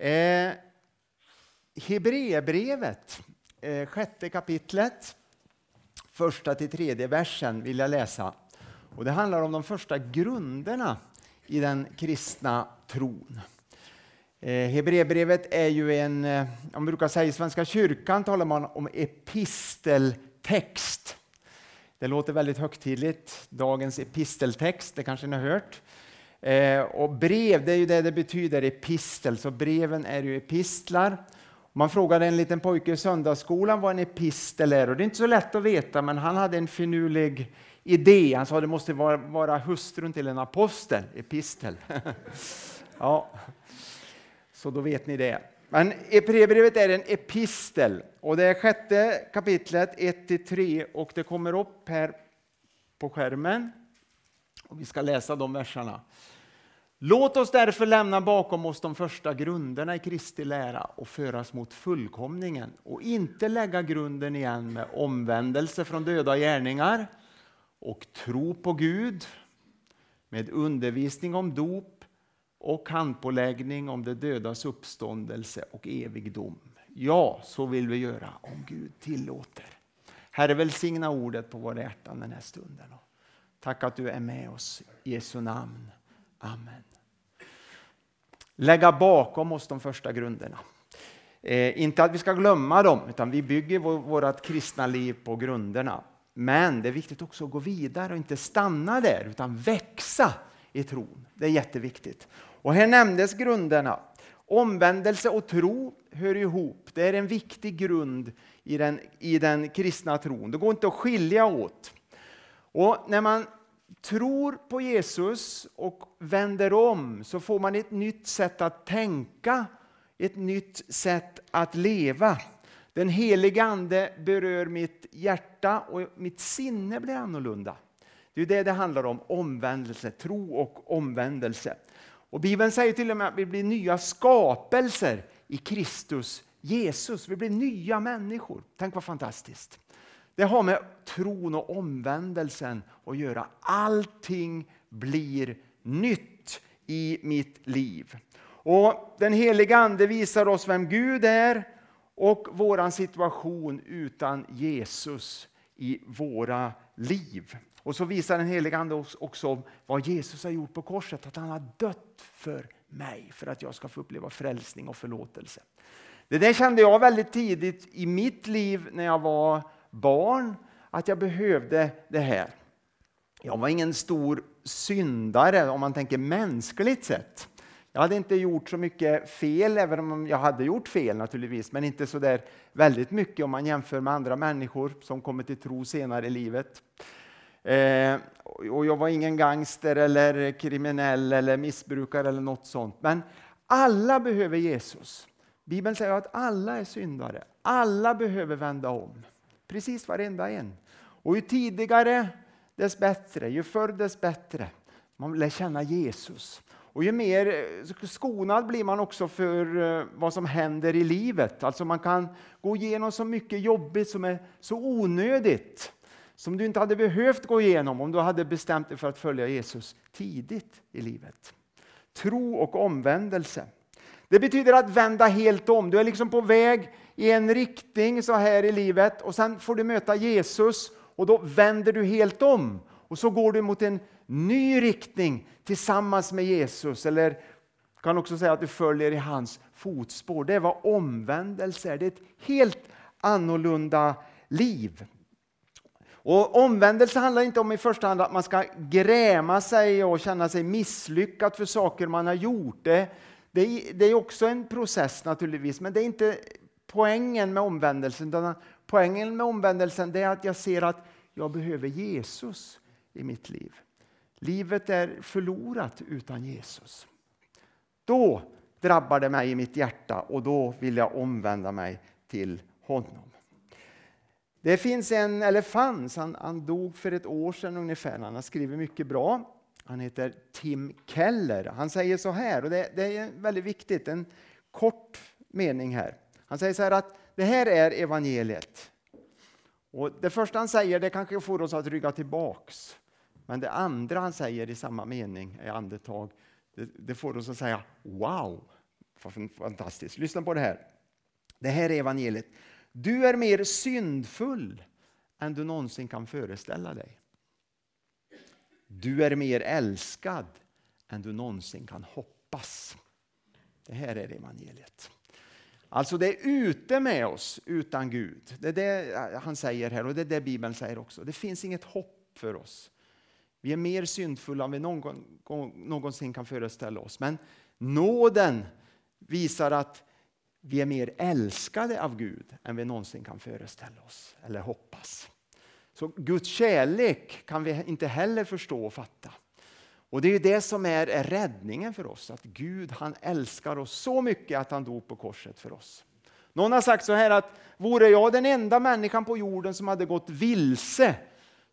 Eh, Hebreerbrevet, eh, sjätte kapitlet, första till tredje versen vill jag läsa. Och det handlar om de första grunderna i den kristna tron. Eh, Hebreerbrevet är ju en, eh, om brukar säga i Svenska kyrkan talar man om episteltext. Det låter väldigt högtidligt, dagens episteltext, det kanske ni har hört. Eh, och brev, det är ju det det betyder, epistel, så breven är ju epistlar. Man frågade en liten pojke i söndagsskolan vad en epistel är och det är inte så lätt att veta, men han hade en finurlig idé. Han sa det måste vara, vara hustrun till en apostel, epistel. ja, så då vet ni det. Men Hebreerbrevet är en epistel och det är sjätte kapitlet 1-3 och det kommer upp här på skärmen. Och vi ska läsa de verserna. Låt oss därför lämna bakom oss de första grunderna i Kristi lära och föras mot fullkomningen och inte lägga grunden igen med omvändelse från döda gärningar och tro på Gud med undervisning om dop och handpåläggning om det dödas uppståndelse och evig dom. Ja, så vill vi göra om Gud tillåter. Herre, välsigna ordet på våra hjärtan den här stunden. Tack att du är med oss. I Jesu namn. Amen. Lägga bakom oss de första grunderna. Eh, inte att vi ska glömma dem, utan vi bygger vårt kristna liv på grunderna. Men det är viktigt också att gå vidare och inte stanna där, utan växa i tron. Det är jätteviktigt. Och här nämndes grunderna. Omvändelse och tro hör ihop. Det är en viktig grund i den, i den kristna tron. Det går inte att skilja åt. Och när man tror på Jesus och vänder om så får man ett nytt sätt att tänka, ett nytt sätt att leva. Den heliga Ande berör mitt hjärta och mitt sinne blir annorlunda. Det är det det handlar om, omvändelse, tro och omvändelse. Och Bibeln säger till och med att vi blir nya skapelser i Kristus Jesus. Vi blir nya människor. Tänk vad fantastiskt. Det har med tron och omvändelsen att göra. Allting blir nytt i mitt liv. Och Den heliga Ande visar oss vem Gud är och vår situation utan Jesus i våra liv. Och så visar den heliga Ande oss också vad Jesus har gjort på korset, att han har dött för mig för att jag ska få uppleva frälsning och förlåtelse. Det där kände jag väldigt tidigt i mitt liv när jag var barn, att jag behövde det här. Jag var ingen stor syndare om man tänker mänskligt sett. Jag hade inte gjort så mycket fel, även om jag hade gjort fel naturligtvis, men inte så där väldigt mycket om man jämför med andra människor som kommer till tro senare i livet. Eh, och jag var ingen gangster eller kriminell eller missbrukare eller något sånt. Men alla behöver Jesus. Bibeln säger att alla är syndare. Alla behöver vända om. Precis varenda en. Och ju tidigare dess bättre, ju förr dess bättre. Man lär känna Jesus. Och ju mer eh, skonad blir man också för eh, vad som händer i livet. Alltså man kan gå igenom så mycket jobbigt som är så onödigt. Som du inte hade behövt gå igenom om du hade bestämt dig för att följa Jesus tidigt i livet. Tro och omvändelse. Det betyder att vända helt om. Du är liksom på väg i en riktning så här i livet och sen får du möta Jesus och då vänder du helt om. Och så går du mot en ny riktning tillsammans med Jesus. Eller kan också säga att du följer i hans fotspår. Det är vad omvändelse är. Det är ett helt annorlunda liv. Och Omvändelse handlar inte om i första hand att man ska gräma sig och känna sig misslyckad för saker man har gjort. Det, det, är, det är också en process naturligtvis, men det är inte poängen med omvändelsen. Utan poängen med omvändelsen är att jag ser att jag behöver Jesus i mitt liv. Livet är förlorat utan Jesus. Då drabbar det mig i mitt hjärta och då vill jag omvända mig till honom. Det finns en, eller fanns, han, han dog för ett år sedan ungefär, han har skrivit mycket bra. Han heter Tim Keller. Han säger så här, och det, det är väldigt viktigt, en kort mening här. Han säger så här att det här är evangeliet. Och Det första han säger det kanske får oss att rygga tillbaks. Men det andra han säger i samma mening, i andetag, det, det får oss att säga wow, Fantastiskt. Lyssna på det här. Det här är evangeliet. Du är mer syndfull än du någonsin kan föreställa dig. Du är mer älskad än du någonsin kan hoppas. Det här är evangeliet. Alltså det är ute med oss utan Gud. Det är det eh, han säger här och det är det Bibeln säger också. Det finns inget hopp för oss. Vi är mer syndfulla än vi någon, någonsin kan föreställa oss. Men nåden visar att vi är mer älskade av Gud än vi någonsin kan föreställa oss eller hoppas. Så Guds kärlek kan vi inte heller förstå och fatta. Och det är det som är räddningen för oss, att Gud han älskar oss så mycket att han dog på korset för oss. Någon har sagt så här att vore jag den enda människan på jorden som hade gått vilse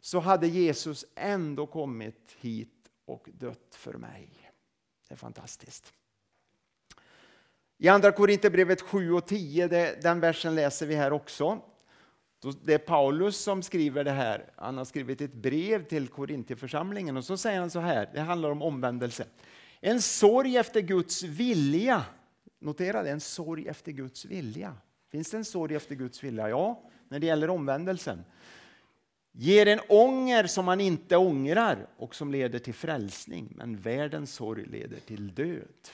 så hade Jesus ändå kommit hit och dött för mig. Det är fantastiskt. I Andra Korinthierbrevet 7 och 10, den versen läser vi här också. Det är Paulus som skriver det här. Han har skrivit ett brev till Korintierförsamlingen och så säger han så här, det handlar om omvändelse. En sorg efter Guds vilja. Notera det, en sorg efter Guds vilja. Finns det en sorg efter Guds vilja? Ja, när det gäller omvändelsen. Ger en ånger som man inte ångrar och som leder till frälsning. Men världens sorg leder till död.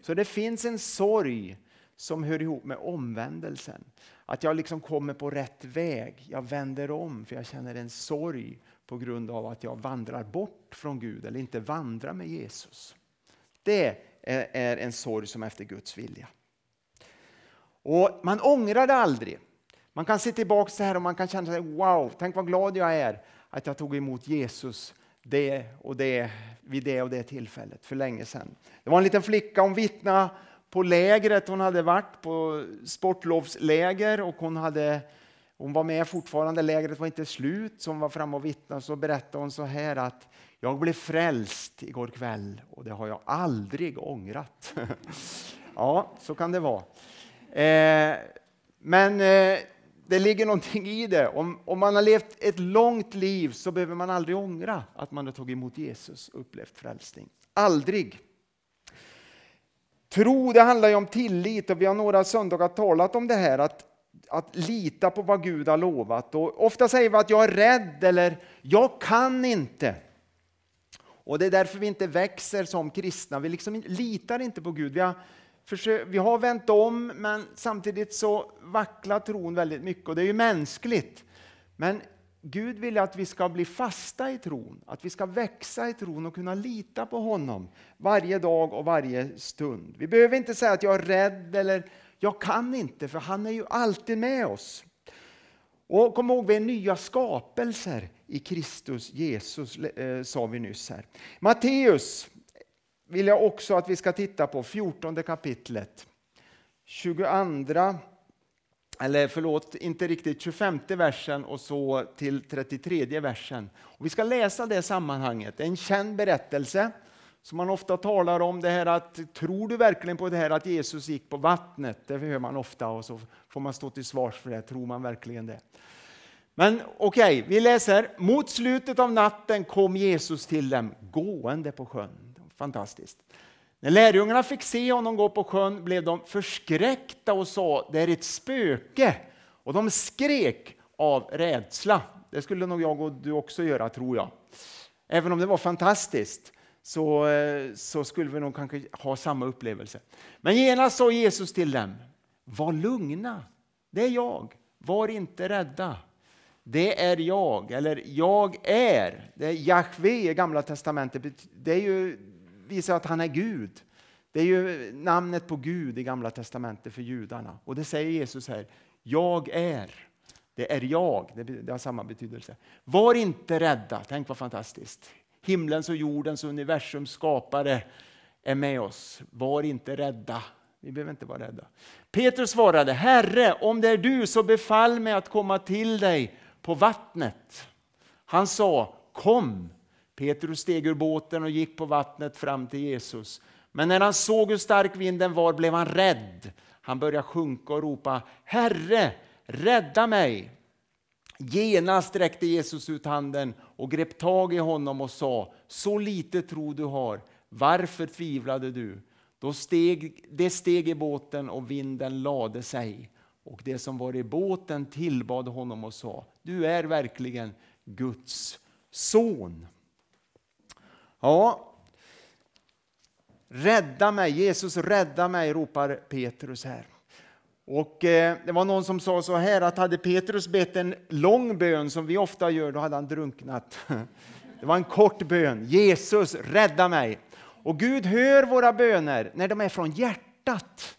Så det finns en sorg som hör ihop med omvändelsen. Att jag liksom kommer på rätt väg. Jag vänder om för jag känner en sorg på grund av att jag vandrar bort från Gud eller inte vandrar med Jesus. Det är en sorg som är efter Guds vilja. Och Man ångrar det aldrig. Man kan se tillbaka så här och man kan känna sig wow, tänk vad glad jag är att jag tog emot Jesus det och det vid det och det tillfället för länge sedan. Det var en liten flicka, hon vittnade på lägret. Hon hade varit på sportlovsläger och hon, hade, hon var med fortfarande. Lägret var inte slut, så hon var framme och vittnade. Så berättade hon så här att jag blev frälst igår kväll och det har jag aldrig ångrat. ja, så kan det vara. Eh, men eh, det ligger någonting i det. Om, om man har levt ett långt liv så behöver man aldrig ångra att man har tagit emot Jesus och upplevt frälsning. Aldrig. Tro det handlar ju om tillit och vi har några söndagar talat om det här att, att lita på vad Gud har lovat. Och ofta säger vi att jag är rädd eller jag kan inte. Och Det är därför vi inte växer som kristna. Vi liksom litar inte på Gud. Vi har, försökt, vi har vänt om men samtidigt så vacklar tron väldigt mycket och det är ju mänskligt. Men Gud vill att vi ska bli fasta i tron, att vi ska växa i tron och kunna lita på honom varje dag och varje stund. Vi behöver inte säga att jag är rädd eller jag kan inte, för han är ju alltid med oss. Och Kom ihåg, vi är nya skapelser i Kristus Jesus, eh, sa vi nyss här. Matteus vill jag också att vi ska titta på, 14 kapitlet. 22 eller förlåt, inte riktigt 25 versen och så till 33 versen. Och vi ska läsa det sammanhanget. Det är en känd berättelse som man ofta talar om. det här att Tror du verkligen på det här att Jesus gick på vattnet? Det hör man ofta och så får man stå till svars för det. Tror man verkligen det? Men okej, okay, vi läser. Mot slutet av natten kom Jesus till dem gående på sjön. Fantastiskt. När lärjungarna fick se honom gå på sjön blev de förskräckta och sa det är ett spöke. Och de skrek av rädsla. Det skulle nog jag och du också göra tror jag. Även om det var fantastiskt så, eh, så skulle vi nog kanske ha samma upplevelse. Men genast sa Jesus till dem, var lugna, det är jag, var inte rädda. Det är jag, eller jag är. Det är Jahve i Gamla Testamentet. Det är ju visar att han är Gud. Det är ju namnet på Gud i Gamla testamentet för judarna. Och det säger Jesus här. Jag är. Det är jag. Det har samma betydelse. Var inte rädda. Tänk vad fantastiskt. Himlens och jordens och universums skapare är med oss. Var inte rädda. Vi behöver inte vara rädda. Petrus svarade, Herre, om det är du så befall mig att komma till dig på vattnet. Han sa, kom. Petrus steg ur båten och gick på vattnet fram till Jesus. Men när han såg hur stark vinden var blev han rädd. Han började sjunka och ropa Herre, rädda mig! Genast sträckte Jesus ut handen och grep tag i honom och sa Så lite tro du har, varför tvivlade du? Då steg, det steg i båten och vinden lade sig. Och det som var i båten tillbad honom och sa, du är verkligen Guds son. Ja, rädda mig, Jesus rädda mig, ropar Petrus här. Och eh, Det var någon som sa så här att hade Petrus bett en lång bön som vi ofta gör, då hade han drunknat. Det var en kort bön. Jesus, rädda mig. Och Gud hör våra böner när de är från hjärtat.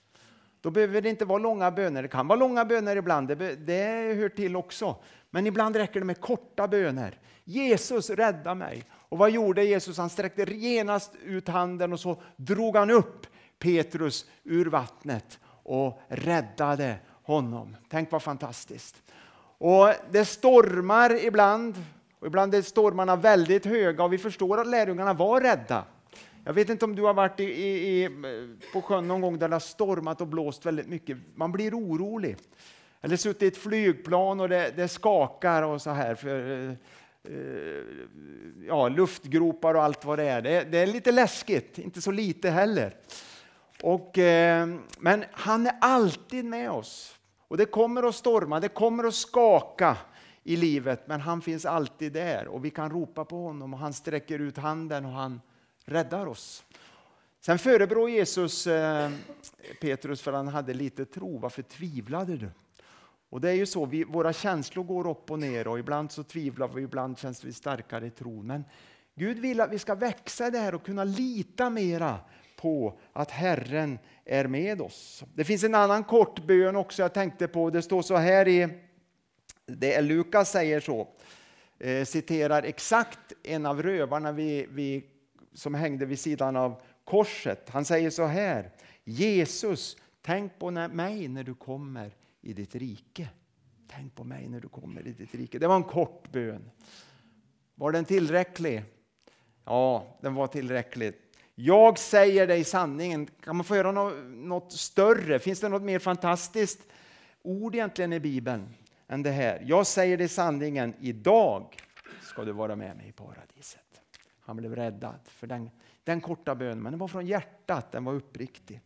Då behöver det inte vara långa böner. Det kan vara långa böner ibland, det, det hör till också. Men ibland räcker det med korta böner. Jesus, rädda mig. Och vad gjorde Jesus? Han sträckte genast ut handen och så drog han upp Petrus ur vattnet och räddade honom. Tänk vad fantastiskt. Och Det stormar ibland, och ibland är stormarna väldigt höga och vi förstår att lärjungarna var rädda. Jag vet inte om du har varit i, i, på sjön någon gång där det har stormat och blåst väldigt mycket. Man blir orolig. Eller suttit i ett flygplan och det, det skakar och så här. För, eh, Eh, ja, luftgropar och allt vad det är. Det, det, är lite läskigt, inte så lite heller. Och, eh, men han är alltid med oss. Och det kommer att storma, det kommer att skaka i livet, men han finns alltid där och vi kan ropa på honom och han sträcker ut handen och han räddar oss. Sen förebrår Jesus eh, Petrus för att han hade lite tro. Varför tvivlade du? Och det är ju så, vi, våra känslor går upp och ner och ibland så tvivlar vi, ibland känns vi starkare i tron. Men Gud vill att vi ska växa i det här och kunna lita mera på att Herren är med oss. Det finns en annan kort bön också jag tänkte på. Det står så här i, det är Lukas säger så, eh, citerar exakt en av rövarna vi, vi, som hängde vid sidan av korset. Han säger så här, Jesus, tänk på mig när du kommer i ditt rike. Tänk på mig när du kommer i ditt rike. Det var en kort bön. Var den tillräcklig? Ja, den var tillräcklig. Jag säger dig sanningen. Kan man få göra något, större? Finns det något mer fantastiskt ord egentligen i Bibeln än det här? Jag säger dig sanningen. Idag ska du vara med mig i paradiset. Han blev räddad för den, den korta bönen, men den var från hjärtat, den var uppriktig.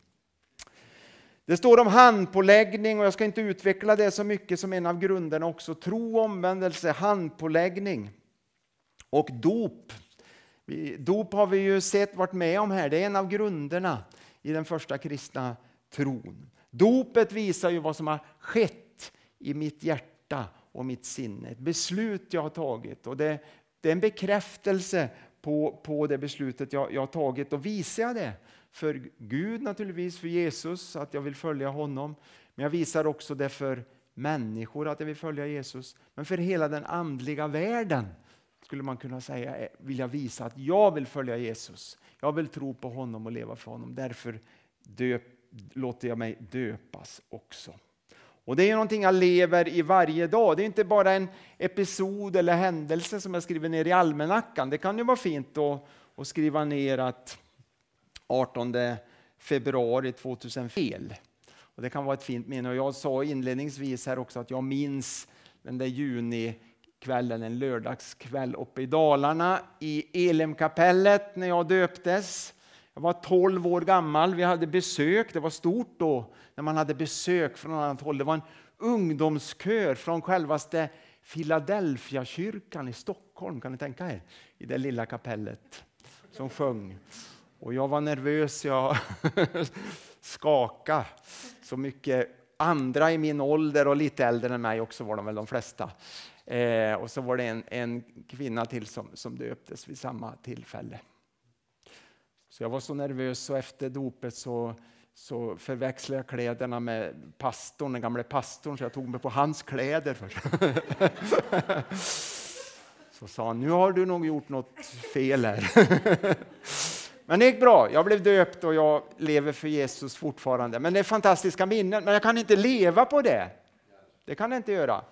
Det står om handpåläggning och jag ska inte utveckla det så mycket som en av grunderna också. Tro, omvändelse, handpåläggning och dop. Dop har vi ju sett varit med om här. Det är en av grunderna i den första kristna tron. Dopet visar ju vad som har skett i mitt hjärta och mitt sinne. Ett beslut jag har tagit. Och det, det är en bekräftelse på, på det beslutet jag, jag har tagit. Och visar jag det för Gud naturligtvis, för Jesus, att jag vill följa honom. Men jag visar också det för människor, att jag vill följa Jesus. Men för hela den andliga världen skulle man kunna säga, eh, vill jag visa att jag vill följa Jesus. Jag vill tro på honom och leva för honom. Därför döp, låter jag mig döpas också. Och Det är någonting jag lever i varje dag. Det är inte bara en episod eller händelse som jag skriver ner i almanackan. Det kan ju vara fint att, att skriva ner att 18 februari 2000. Och det kan vara ett fint minne. Och jag sa inledningsvis här också att jag minns den där junikvällen, en lördagskväll uppe i Dalarna i Elimkapellet när jag döptes. Jag var 12 år gammal. Vi hade besök. Det var stort då när man hade besök från annat håll. Det var en ungdomskör från självaste Philadelphia-kyrkan i Stockholm. Kan ni tänka er? I det lilla kapellet som sjöng. Och jag var nervös, jag skakade så mycket. Andra i min ålder och lite äldre än mig också var de väl de flesta. Eh, och så var det en, en kvinna till som, som döptes vid samma tillfälle. Så jag var så nervös så efter dopet så, så förväxlade jag kläderna med pastorn, den gamle pastorn, så jag tog mig på hans kläder först. så sa han, nu har du nog gjort något fel här. Men det gick bra. Jag blev döpt och jag lever för Jesus fortfarande. Men det är fantastiska minnen. Men jag kan inte leva på det. Det kan jag inte göra.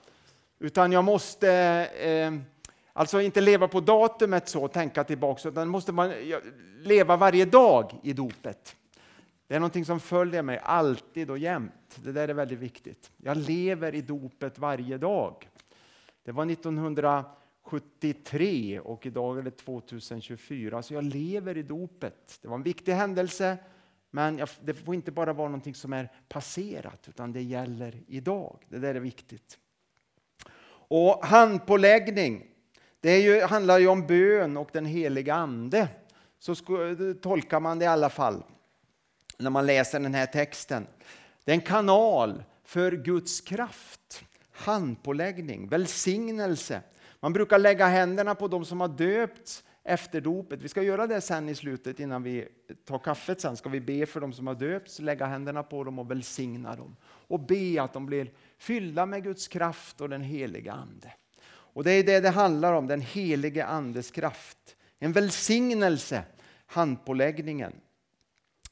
Utan jag måste, eh, alltså inte leva på datumet så, och tänka tillbaka, utan måste man leva varje dag i dopet. Det är någonting som följer mig alltid och jämt. Det där är väldigt viktigt. Jag lever i dopet varje dag. Det var 1900 73 och idag är det 2024, så jag lever i dopet. Det var en viktig händelse, Men det får inte bara vara någonting som är passerat, utan det gäller idag. Det där är viktigt. Och handpåläggning, det ju, handlar ju om bön och den heliga Ande. Så tolkar man det i alla fall när man läser den här texten. Det är en kanal för Guds kraft, handpåläggning, välsignelse. Man brukar lägga händerna på de som har döpts efter dopet. Vi ska göra det sen i slutet innan vi tar kaffet sen. Ska vi be för de som har döpts, lägga händerna på dem och välsigna dem. Och be att de blir fyllda med Guds kraft och den heliga Ande. Och det är det det handlar om, den helige Andes kraft. En välsignelse, handpåläggningen.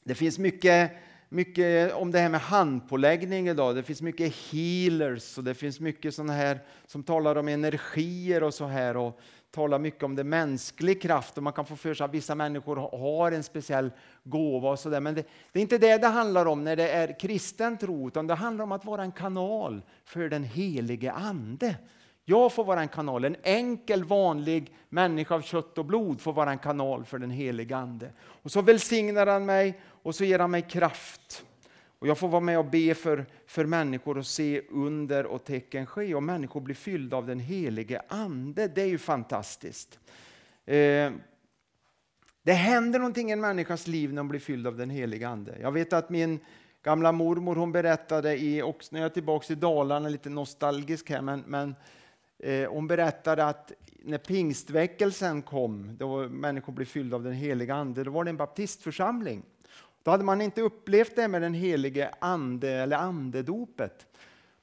Det finns mycket, mycket om det här med handpåläggning idag. Det finns mycket healers och det finns mycket sådana här som talar om energier och så här. Och talar mycket om det mänsklig kraft och man kan få för sig att vissa människor har en speciell gåva och sådär. Men det, det, är inte det det handlar om när det är kristen tro, utan det handlar om att vara en kanal för den helige Ande. Jag får vara en kanal, en enkel vanlig människa av kött och blod får vara en kanal för den helige Ande. Och så välsignar han mig och så ger han mig kraft. Och jag får vara med och be för, för människor och se under och tecken ske och människor blir fyllda av den helige Ande. Det är ju fantastiskt. Eh, det händer någonting i en människas liv när hon blir fylld av den helige Ande. Jag vet att min gamla mormor hon berättade, i, också när jag är tillbaka i Dalarna, lite nostalgisk här, men, men eh, hon berättade att när pingstväckelsen kom, då människor blev fyllda av den heliga Ande, då var det en baptistförsamling. Då hade man inte upplevt det med den helige ande eller andedopet.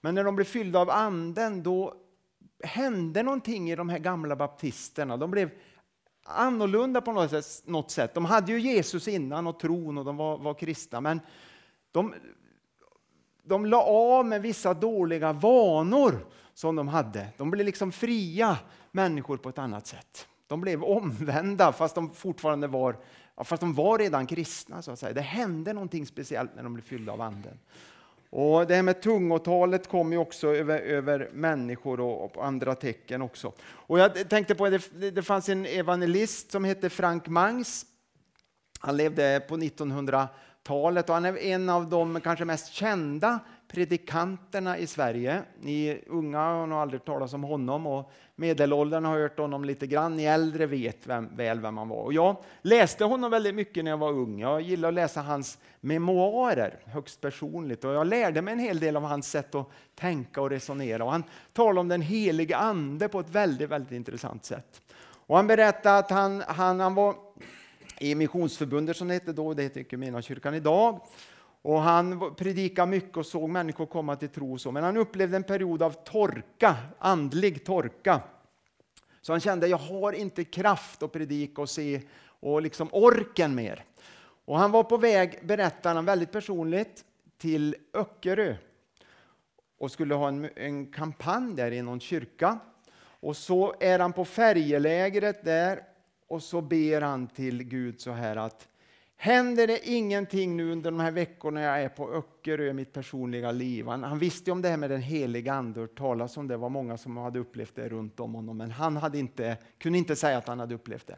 Men när de blev fyllda av anden, då hände någonting i de här gamla baptisterna. De blev annorlunda på något sätt. De hade ju Jesus innan och tron och de var, var kristna, men de, de la av med vissa dåliga vanor som de hade. De blev liksom fria människor på ett annat sätt. De blev omvända fast de fortfarande var fast de var redan kristna. så att säga. Det hände någonting speciellt när de blev fyllda av Anden. Och det här med tungotalet kom ju också över, över människor och, och, andra tecken också. Och jag tänkte på att det, det fanns en evangelist som hette Frank Mangs. Han levde på 1900-talet och han är en av de kanske mest kända predikanterna i Sverige. Ni unga har nog aldrig talat om honom och medelåldern har hört honom lite grann. Ni äldre vet vem, väl vem han var. Och jag läste honom väldigt mycket när jag var ung. Jag gillade att läsa hans memoarer högst personligt och jag lärde mig en hel del av hans sätt att tänka och resonera. Och han talade om den helige ande på ett väldigt, väldigt intressant sätt. Och han berättade att han, han, han var i Missionsförbundet som det hette då, det heter kyrkan idag. Och han predikade mycket och såg människor komma till tro. Så. Men han upplevde en period av torka, andlig torka. Så han kände, jag har inte kraft att predika och se och liksom orken mer. Och han var på väg, berättar han väldigt personligt, till Öckerö och skulle ha en, en kampanj där i någon kyrka. Och så är han på färjelägret där och så ber han till Gud så här att Händer det ingenting nu under de här veckorna jag är på Öckerö i mitt personliga liv? Han, han visste om det här med den heliga ande och talas om det. var många som hade upplevt det runt om honom, men han hade inte, kunde inte säga att han hade upplevt det.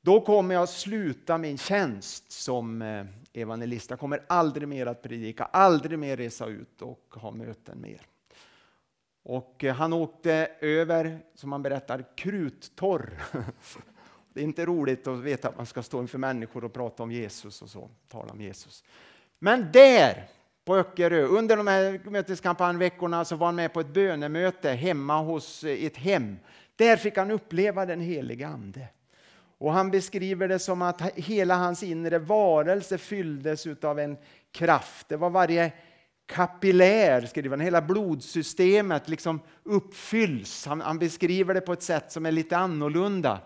Då kommer jag sluta min tjänst som eh, evangelist. Jag kommer aldrig mer att predika, aldrig mer resa ut och ha möten mer. Och eh, han åkte över, som han berättar, kruttorr Det är inte roligt att veta att man ska stå inför människor och prata om Jesus och så, tala om Jesus. Men där, på Öckerö, under de här möteskampanjveckorna så var han med på ett bönemöte hemma hos ett hem. Där fick han uppleva den heliga Ande. Och han beskriver det som att hela hans inre varelse fylldes av en kraft. Det var varje kapillär, skriver han, hela blodsystemet liksom uppfylls. Han, han beskriver det på ett sätt som är lite annorlunda.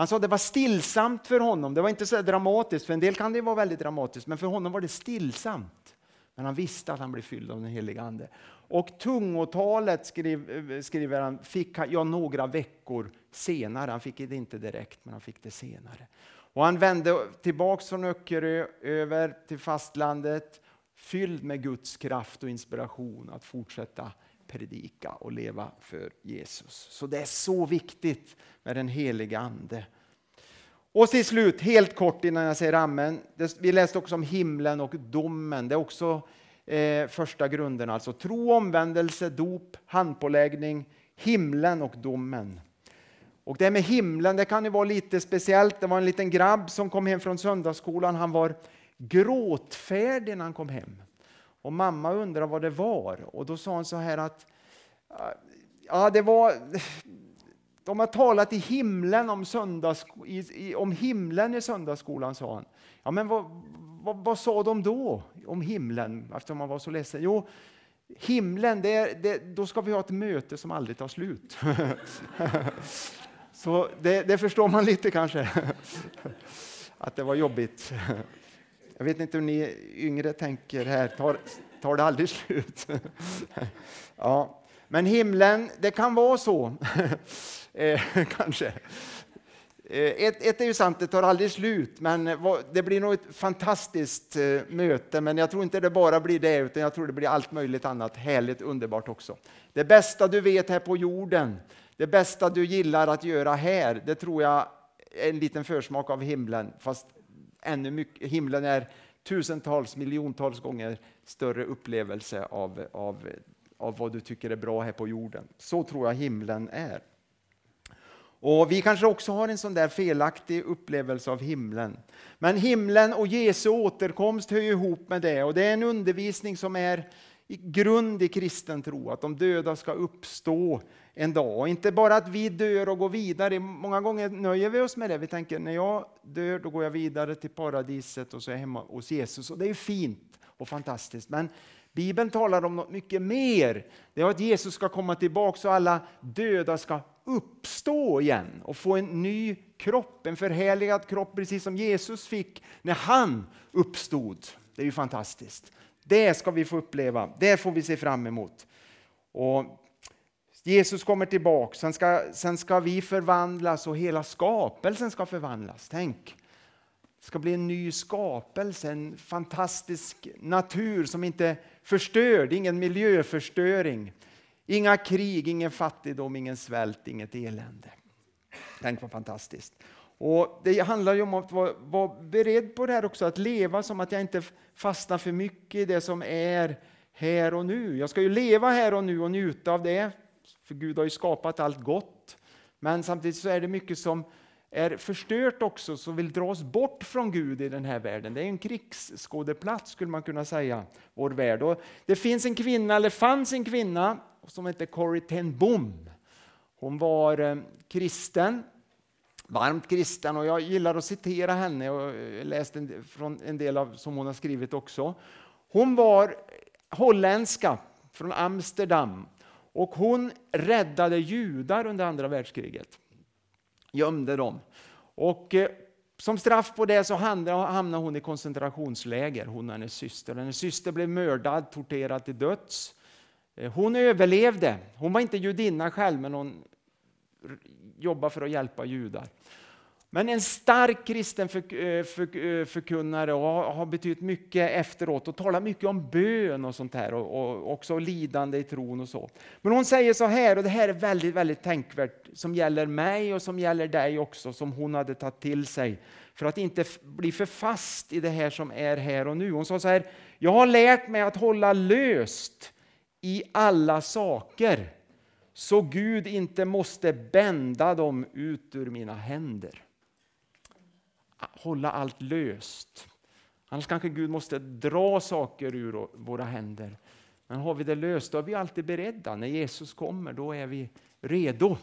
Han sa att det var stillsamt för honom. Det var inte så dramatiskt. För en del kan det vara väldigt dramatiskt, men för honom var det stillsamt. Men han visste att han blev fylld av den Helige Ande. Och tungotalet, skriver, eh, skriver han, fick jag några veckor senare. Han fick det inte direkt, men han fick det senare. Och han vände tillbaks från Öckerö över till fastlandet, fylld med Guds kraft och inspiration att fortsätta predika och leva för Jesus. Så det är så viktigt med den heliga Ande. Och till slut, helt kort innan jag säger amen. Vi läste också om himlen och domen. Det är också eh, första grunden. Alltså tro, omvändelse, dop, handpåläggning, himlen och domen. Och det med himlen det kan ju vara lite speciellt. Det var en liten grabb som kom hem från söndagsskolan. Han var gråtfärdig när han kom hem. Och mamma undrade vad det var. Och då sa han så här att ah, ja, det var, de har talat i himlen om, söndags, i, om himlen i söndagsskolan, sa han. Ja, men vad, vad, vad, sa de då om himlen, eftersom han var så ledsen? Jo, himlen, det, det, då ska vi ha ett möte som aldrig tar slut. så det, det förstår man lite kanske, att det var jobbigt. Jag vet inte hur ni yngre tänker här, tar, tar det aldrig slut? ja. Men himlen, det kan vara så, eh, kanske. Eh, ett, ett, är ju sant, det tar aldrig slut, men det blir nog ett fantastiskt eh, möte. Men jag tror inte det bara blir det, utan jag tror det blir allt möjligt annat härligt, underbart också. Det bästa du vet här på jorden, det bästa du gillar att göra här, det tror jag är en liten försmak av himlen, fast ännu mycket, himlen är tusentals, miljontals gånger större upplevelse av, av, av vad du tycker är bra här på jorden. Så tror jag himlen är. Och Vi kanske också har en sån där felaktig upplevelse av himlen. Men himlen och Jesu återkomst hör ihop med det och det är en undervisning som är i grund i kristen tro, att de döda ska uppstå en dag. Och inte bara att vi dör och går vidare. Många gånger nöjer vi oss med det. Vi tänker när jag dör då går jag vidare till paradiset och så är jag hemma hos Jesus. Och det är fint och fantastiskt. Men Bibeln talar om något mycket mer. Det är att Jesus ska komma tillbaka och alla döda ska uppstå igen och få en ny kropp, en förhärligad kropp precis som Jesus fick när han uppstod. Det är ju fantastiskt. Det ska vi få uppleva, det får vi se fram emot. Och Jesus kommer tillbaka, sen ska, sen ska vi förvandlas och hela skapelsen ska förvandlas. Tänk! Det ska bli en ny skapelse, en fantastisk natur som inte förstör, ingen miljöförstöring. Inga krig, ingen fattigdom, ingen svält, inget elände. Tänk vad fantastiskt. Och Det handlar ju om att vara, vara beredd på det här också, att leva som att jag inte fastnar för mycket i det som är här och nu. Jag ska ju leva här och nu och njuta av det, för Gud har ju skapat allt gott. Men samtidigt så är det mycket som är förstört också, som vill dra oss bort från Gud i den här världen. Det är en krigsskådeplats skulle man kunna säga, vår värld. Och det finns en kvinna, eller fanns en kvinna, som hette Corrie ten Boom. Hon var eh, kristen, varmt kristen och jag gillar att citera henne och eh, läst en, från en del av som hon har skrivit också. Hon var holländska från Amsterdam och hon räddade judar under andra världskriget. Gömde dem. Och eh, som straff på det så hamnade hon i koncentrationsläger, hon och hennes syster. Hennes syster blev mördad, torterad till döds. Eh, hon överlevde. Hon var inte judinna själv, men hon Jobba för att hjälpa judar. Men en stark kristen eh, eh, förkunnare och har betytt mycket efteråt och talar mycket om bön och sånt här och också lidande i tron och så. Men hon säger så här, och det här är väldigt, väldigt tänkvärt, som gäller mig och som gäller dig också, som hon hade tagit till sig för att inte bli för fast i det här som är här och nu. Hon sa så här, jag har lärt mig att hålla löst i alla saker så Gud inte måste bända dem ut ur mina händer hålla allt löst. Annars kanske Gud måste dra saker ur våra händer. Men har vi det löst, då är vi alltid beredda. När Jesus kommer, då är vi redo.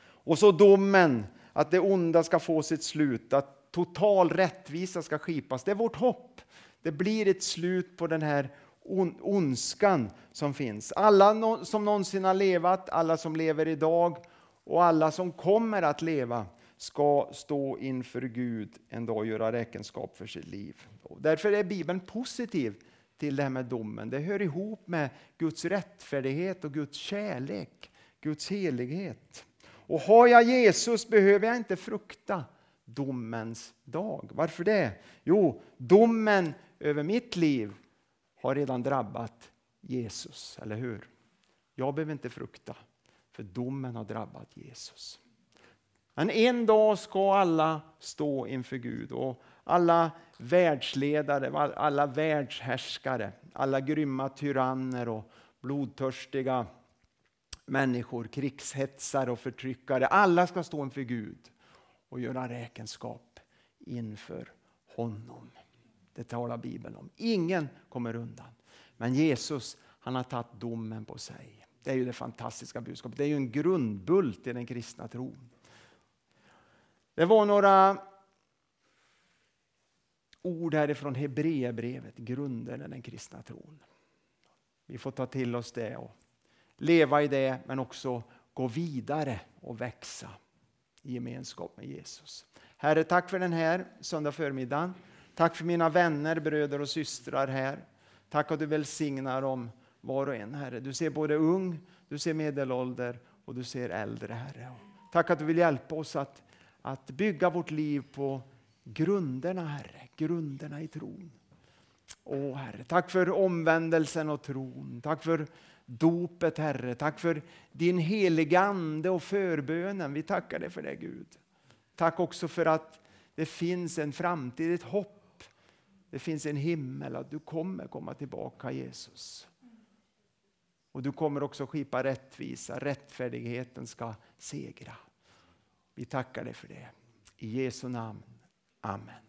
Och så domen, att det onda ska få sitt slut, att total rättvisa ska skipas. Det är vårt hopp. Det blir ett slut på den här ondskan som finns. Alla som någonsin har levat, alla som lever idag och alla som kommer att leva ska stå inför Gud en dag och göra räkenskap för sitt liv. Och därför är Bibeln positiv till det här med domen. Det hör ihop med Guds rättfärdighet och Guds kärlek, Guds helighet. Och har jag Jesus behöver jag inte frukta domens dag. Varför det? Jo, domen över mitt liv har redan drabbat Jesus, eller hur? Jag behöver inte frukta, för domen har drabbat Jesus. Men en dag ska alla stå inför Gud och alla världsledare, alla världshärskare, alla grymma tyranner och blodtörstiga människor, krigshetsare och förtryckare. Alla ska stå inför Gud och göra räkenskap inför honom. Det talar Bibeln om. Ingen kommer undan. Men Jesus han har tagit domen på sig. Det är ju det fantastiska budskapet. Det är ju en grundbult i den kristna tron. Det var några ord härifrån Hebreerbrevet, grunden i den kristna tron. Vi får ta till oss det och leva i det, men också gå vidare och växa i gemenskap med Jesus. Herre, tack för den här söndag förmiddagen. Tack för mina vänner, bröder och systrar här. Tack att du välsignar dem var och en, Herre. Du ser både ung, du ser medelålder och du ser äldre, Herre. Tack att du vill hjälpa oss att, att bygga vårt liv på grunderna, Herre. Grunderna i tron. Åh, Herre, tack för omvändelsen och tron. Tack för dopet, Herre. Tack för din heliga Ande och förbönen. Vi tackar dig för det, Gud. Tack också för att det finns en framtid, ett hopp. Det finns en himmel, att du kommer komma tillbaka, Jesus. Och du kommer också skipa rättvisa, rättfärdigheten ska segra. Vi tackar dig för det. I Jesu namn. Amen.